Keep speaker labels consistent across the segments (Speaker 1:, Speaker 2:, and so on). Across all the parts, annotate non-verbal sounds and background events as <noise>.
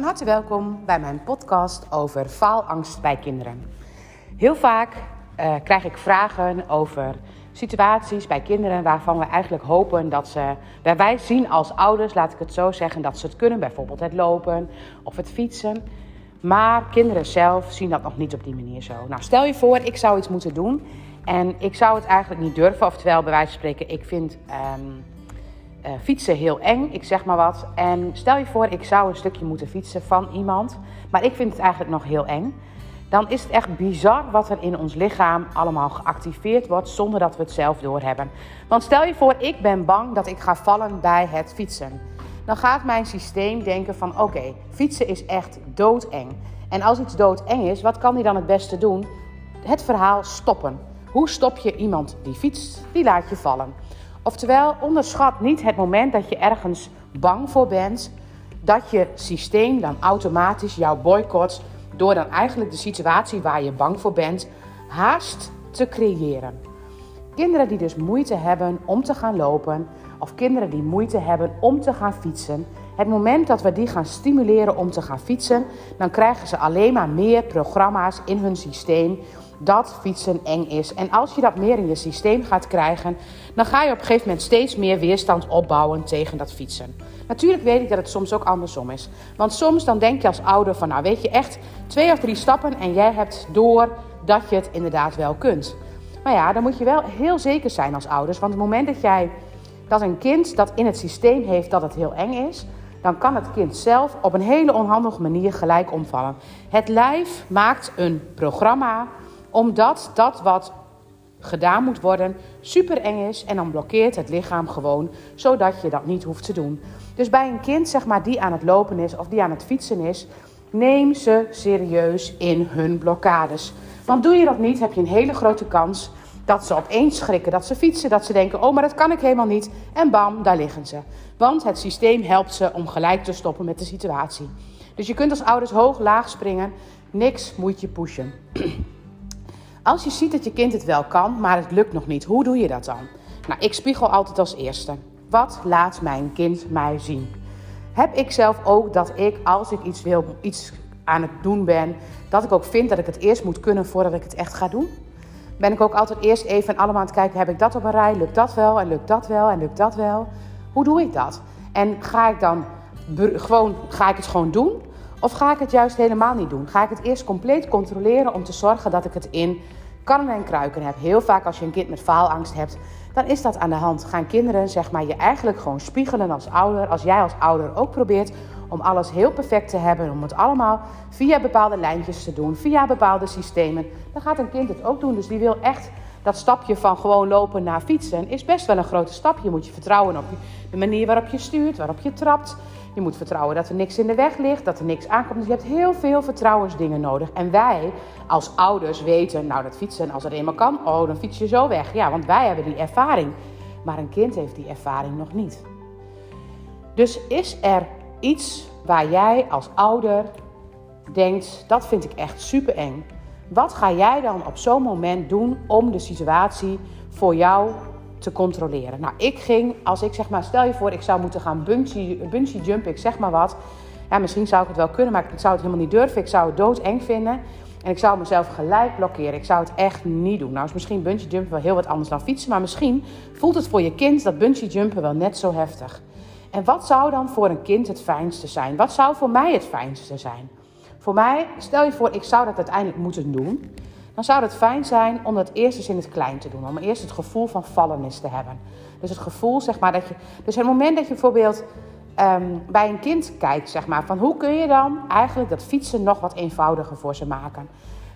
Speaker 1: Van harte welkom bij mijn podcast over faalangst bij kinderen. Heel vaak uh, krijg ik vragen over situaties bij kinderen waarvan we eigenlijk hopen dat ze, wij zien als ouders, laat ik het zo zeggen, dat ze het kunnen, bijvoorbeeld het lopen of het fietsen. Maar kinderen zelf zien dat nog niet op die manier zo. Nou, stel je voor, ik zou iets moeten doen en ik zou het eigenlijk niet durven, oftewel bij wijze van spreken, ik vind. Um, uh, fietsen heel eng, ik zeg maar wat. En stel je voor, ik zou een stukje moeten fietsen van iemand, maar ik vind het eigenlijk nog heel eng. Dan is het echt bizar wat er in ons lichaam allemaal geactiveerd wordt zonder dat we het zelf doorhebben. Want stel je voor, ik ben bang dat ik ga vallen bij het fietsen. Dan gaat mijn systeem denken van oké, fietsen is echt doodeng. En als iets doodeng is, wat kan hij dan het beste doen? Het verhaal stoppen. Hoe stop je iemand die fietst? Die laat je vallen. Oftewel, onderschat niet het moment dat je ergens bang voor bent, dat je systeem dan automatisch jou boycott door dan eigenlijk de situatie waar je bang voor bent haast te creëren. Kinderen die dus moeite hebben om te gaan lopen, of kinderen die moeite hebben om te gaan fietsen, het moment dat we die gaan stimuleren om te gaan fietsen, dan krijgen ze alleen maar meer programma's in hun systeem dat fietsen eng is. En als je dat meer in je systeem gaat krijgen, dan ga je op een gegeven moment steeds meer weerstand opbouwen tegen dat fietsen. Natuurlijk weet ik dat het soms ook andersom is. Want soms dan denk je als ouder van, nou weet je echt, twee of drie stappen en jij hebt door dat je het inderdaad wel kunt. Maar ja, dan moet je wel heel zeker zijn als ouders. Want het moment dat jij dat een kind dat in het systeem heeft dat het heel eng is, dan kan het kind zelf op een hele onhandige manier gelijk omvallen. Het lijf maakt een programma omdat dat wat gedaan moet worden super eng is en dan blokkeert het lichaam gewoon zodat je dat niet hoeft te doen. Dus bij een kind zeg maar die aan het lopen is of die aan het fietsen is, neem ze serieus in hun blokkades. Want doe je dat niet, heb je een hele grote kans dat ze opeens schrikken, dat ze fietsen, dat ze denken: "Oh, maar dat kan ik helemaal niet." En bam, daar liggen ze. Want het systeem helpt ze om gelijk te stoppen met de situatie. Dus je kunt als ouders hoog laag springen, niks moet je pushen. <clears throat> Als je ziet dat je kind het wel kan, maar het lukt nog niet, hoe doe je dat dan? Nou, ik spiegel altijd als eerste. Wat laat mijn kind mij zien? Heb ik zelf ook dat ik, als ik iets wil, iets aan het doen ben, dat ik ook vind dat ik het eerst moet kunnen voordat ik het echt ga doen? Ben ik ook altijd eerst even allemaal aan het kijken, heb ik dat op een rij? Lukt dat wel? En lukt dat wel? En lukt dat wel? Hoe doe ik dat? En ga ik dan gewoon, ga ik het gewoon doen? Of ga ik het juist helemaal niet doen? Ga ik het eerst compleet controleren om te zorgen dat ik het in kannen en kruiken heb? Heel vaak als je een kind met faalangst hebt, dan is dat aan de hand. Gaan kinderen zeg maar, je eigenlijk gewoon spiegelen als ouder. Als jij als ouder ook probeert om alles heel perfect te hebben, om het allemaal via bepaalde lijntjes te doen, via bepaalde systemen, dan gaat een kind het ook doen. Dus die wil echt dat stapje van gewoon lopen naar fietsen is best wel een grote stap. Je moet je vertrouwen op de manier waarop je stuurt, waarop je trapt. Je moet vertrouwen dat er niks in de weg ligt, dat er niks aankomt. Dus je hebt heel veel vertrouwensdingen nodig. En wij als ouders weten, nou dat fietsen, als het eenmaal kan, oh dan fiets je zo weg. Ja, want wij hebben die ervaring. Maar een kind heeft die ervaring nog niet. Dus is er iets waar jij als ouder denkt, dat vind ik echt super eng. Wat ga jij dan op zo'n moment doen om de situatie voor jou te controleren. Nou, ik ging, als ik zeg maar, stel je voor, ik zou moeten gaan bungee, bungee jumpen, ik zeg maar wat. Ja, misschien zou ik het wel kunnen, maar ik zou het helemaal niet durven. Ik zou het doodeng vinden. En ik zou mezelf gelijk blokkeren. Ik zou het echt niet doen. Nou is misschien bungee jumpen wel heel wat anders dan fietsen. Maar misschien voelt het voor je kind dat bungee jumpen wel net zo heftig. En wat zou dan voor een kind het fijnste zijn? Wat zou voor mij het fijnste zijn? Voor mij, stel je voor, ik zou dat uiteindelijk moeten doen dan zou het fijn zijn om dat eerst eens in het klein te doen. Om eerst het gevoel van vallenis te hebben. Dus het gevoel, zeg maar, dat je. Dus het moment dat je bijvoorbeeld ehm, bij een kind kijkt, zeg maar, van hoe kun je dan eigenlijk dat fietsen nog wat eenvoudiger voor ze maken.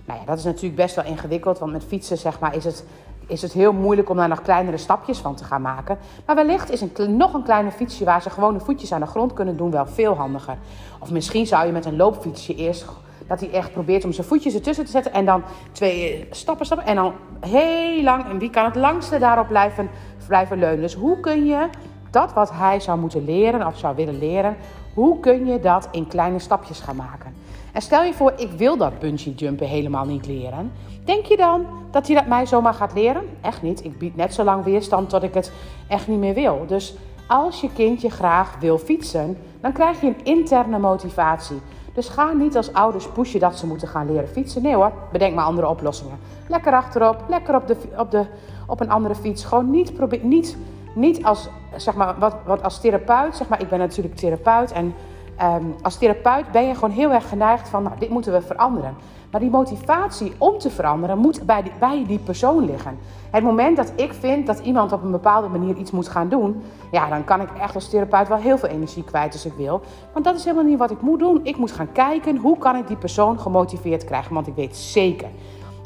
Speaker 1: Nou ja, dat is natuurlijk best wel ingewikkeld, want met fietsen, zeg maar, is het, is het heel moeilijk om daar nog kleinere stapjes van te gaan maken. Maar wellicht is een, nog een kleiner fietsje waar ze gewoon de voetjes aan de grond kunnen doen wel veel handiger. Of misschien zou je met een loopfietsje eerst dat hij echt probeert om zijn voetjes ertussen te zetten. En dan twee stappen, stappen. En dan heel lang. En wie kan het langste daarop blijven, blijven leunen? Dus hoe kun je dat wat hij zou moeten leren of zou willen leren. Hoe kun je dat in kleine stapjes gaan maken? En stel je voor, ik wil dat bungee jumpen helemaal niet leren. Denk je dan dat hij dat mij zomaar gaat leren? Echt niet. Ik bied net zo lang weerstand tot ik het echt niet meer wil. Dus als je kindje graag wil fietsen, dan krijg je een interne motivatie. Dus ga niet als ouders pushen dat ze moeten gaan leren fietsen. Nee hoor, bedenk maar andere oplossingen. Lekker achterop, lekker op, de, op, de, op een andere fiets. Gewoon niet, probeer, niet, niet als, zeg maar, wat, wat als therapeut, zeg maar, ik ben natuurlijk therapeut en Ehm, als therapeut ben je gewoon heel erg geneigd van, nou, dit moeten we veranderen. Maar die motivatie om te veranderen moet bij die, bij die persoon liggen. Het moment dat ik vind dat iemand op een bepaalde manier iets moet gaan doen, ja, dan kan ik echt als therapeut wel heel veel energie kwijt als ik wil. Want dat is helemaal niet wat ik moet doen. Ik moet gaan kijken hoe kan ik die persoon gemotiveerd krijgen. Want ik weet zeker,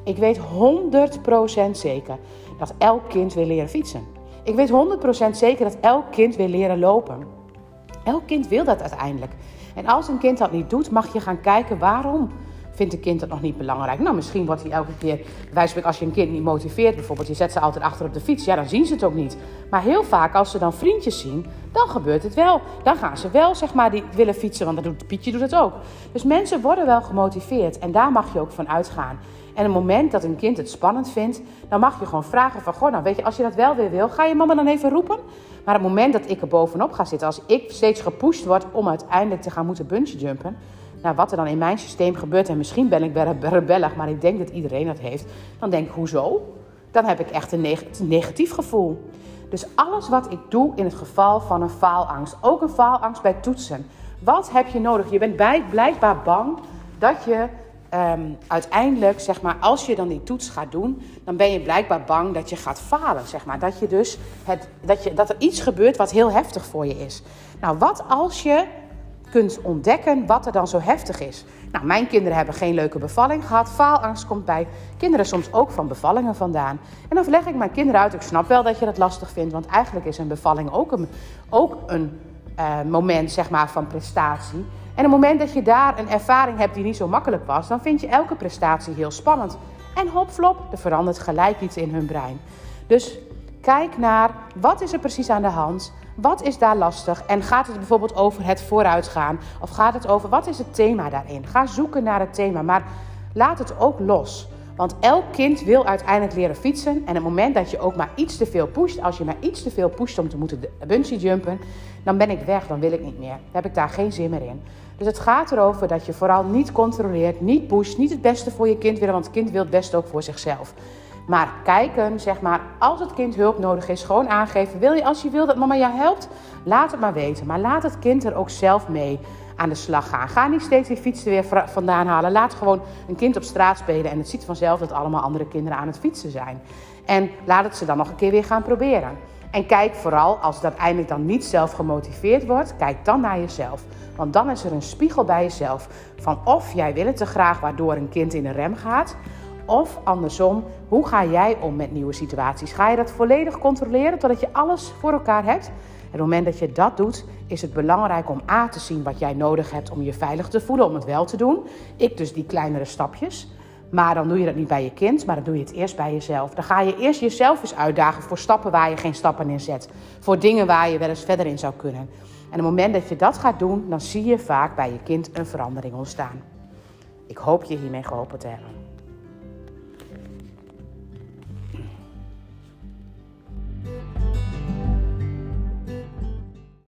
Speaker 1: ik weet 100% zeker dat elk kind wil leren fietsen. Ik weet 100% zeker dat elk kind wil leren lopen. Elk kind wil dat uiteindelijk. En als een kind dat niet doet, mag je gaan kijken waarom vindt een kind dat nog niet belangrijk. Nou, misschien wordt hij elke keer, als je een kind niet motiveert, bijvoorbeeld je zet ze altijd achter op de fiets, ja, dan zien ze het ook niet. Maar heel vaak als ze dan vriendjes zien, dan gebeurt het wel. Dan gaan ze wel, zeg maar, die willen fietsen, want dat doet, Pietje doet het ook. Dus mensen worden wel gemotiveerd en daar mag je ook van uitgaan. En het moment dat een kind het spannend vindt, dan mag je gewoon vragen van... Goh, nou weet je, als je dat wel weer wil, ga je mama dan even roepen? Maar het moment dat ik er bovenop ga zitten, als ik steeds gepusht word om uiteindelijk te gaan moeten bungee jumpen... Nou, wat er dan in mijn systeem gebeurt, en misschien ben ik rebellig, maar ik denk dat iedereen dat heeft... dan denk ik, hoezo? Dan heb ik echt een negatief gevoel. Dus alles wat ik doe in het geval van een faalangst, ook een faalangst bij toetsen... Wat heb je nodig? Je bent blijkbaar bang dat je um, uiteindelijk, zeg maar, als je dan die toets gaat doen, dan ben je blijkbaar bang dat je gaat falen. Zeg maar. dat, je dus het, dat, je, dat er iets gebeurt wat heel heftig voor je is. Nou, wat als je kunt ontdekken wat er dan zo heftig is? Nou, mijn kinderen hebben geen leuke bevalling gehad. Faalangst komt bij kinderen soms ook van bevallingen vandaan. En dan leg ik mijn kinderen uit. Ik snap wel dat je dat lastig vindt, want eigenlijk is een bevalling ook een, ook een uh, moment zeg maar, van prestatie. En op het moment dat je daar een ervaring hebt die niet zo makkelijk was, dan vind je elke prestatie heel spannend. En hopflop, er verandert gelijk iets in hun brein. Dus kijk naar wat is er precies aan de hand, wat is daar lastig en gaat het bijvoorbeeld over het vooruitgaan of gaat het over wat is het thema daarin? Ga zoeken naar het thema, maar laat het ook los. Want elk kind wil uiteindelijk leren fietsen. En het moment dat je ook maar iets te veel pusht, als je maar iets te veel pusht om te moeten bungee jumpen, dan ben ik weg, dan wil ik niet meer. Dan heb ik daar geen zin meer in. Dus het gaat erover dat je vooral niet controleert, niet pusht, niet het beste voor je kind willen, want het kind wil het beste ook voor zichzelf. Maar kijken, zeg maar, als het kind hulp nodig is, gewoon aangeven. Wil je, als je wil dat mama jou helpt, laat het maar weten. Maar laat het kind er ook zelf mee aan de slag gaan. Ga niet steeds die fiets er weer vandaan halen. Laat gewoon een kind op straat spelen en het ziet vanzelf dat allemaal andere kinderen aan het fietsen zijn. En laat het ze dan nog een keer weer gaan proberen. En kijk vooral, als het uiteindelijk dan niet zelf gemotiveerd wordt, kijk dan naar jezelf. Want dan is er een spiegel bij jezelf van of jij wil het te graag waardoor een kind in de rem gaat. Of andersom, hoe ga jij om met nieuwe situaties? Ga je dat volledig controleren totdat je alles voor elkaar hebt? En op het moment dat je dat doet, is het belangrijk om A te zien wat jij nodig hebt om je veilig te voelen, om het wel te doen. Ik dus die kleinere stapjes. Maar dan doe je dat niet bij je kind, maar dan doe je het eerst bij jezelf. Dan ga je eerst jezelf eens uitdagen voor stappen waar je geen stappen in zet. Voor dingen waar je wel eens verder in zou kunnen. En op het moment dat je dat gaat doen, dan zie je vaak bij je kind een verandering ontstaan. Ik hoop je hiermee geholpen te hebben.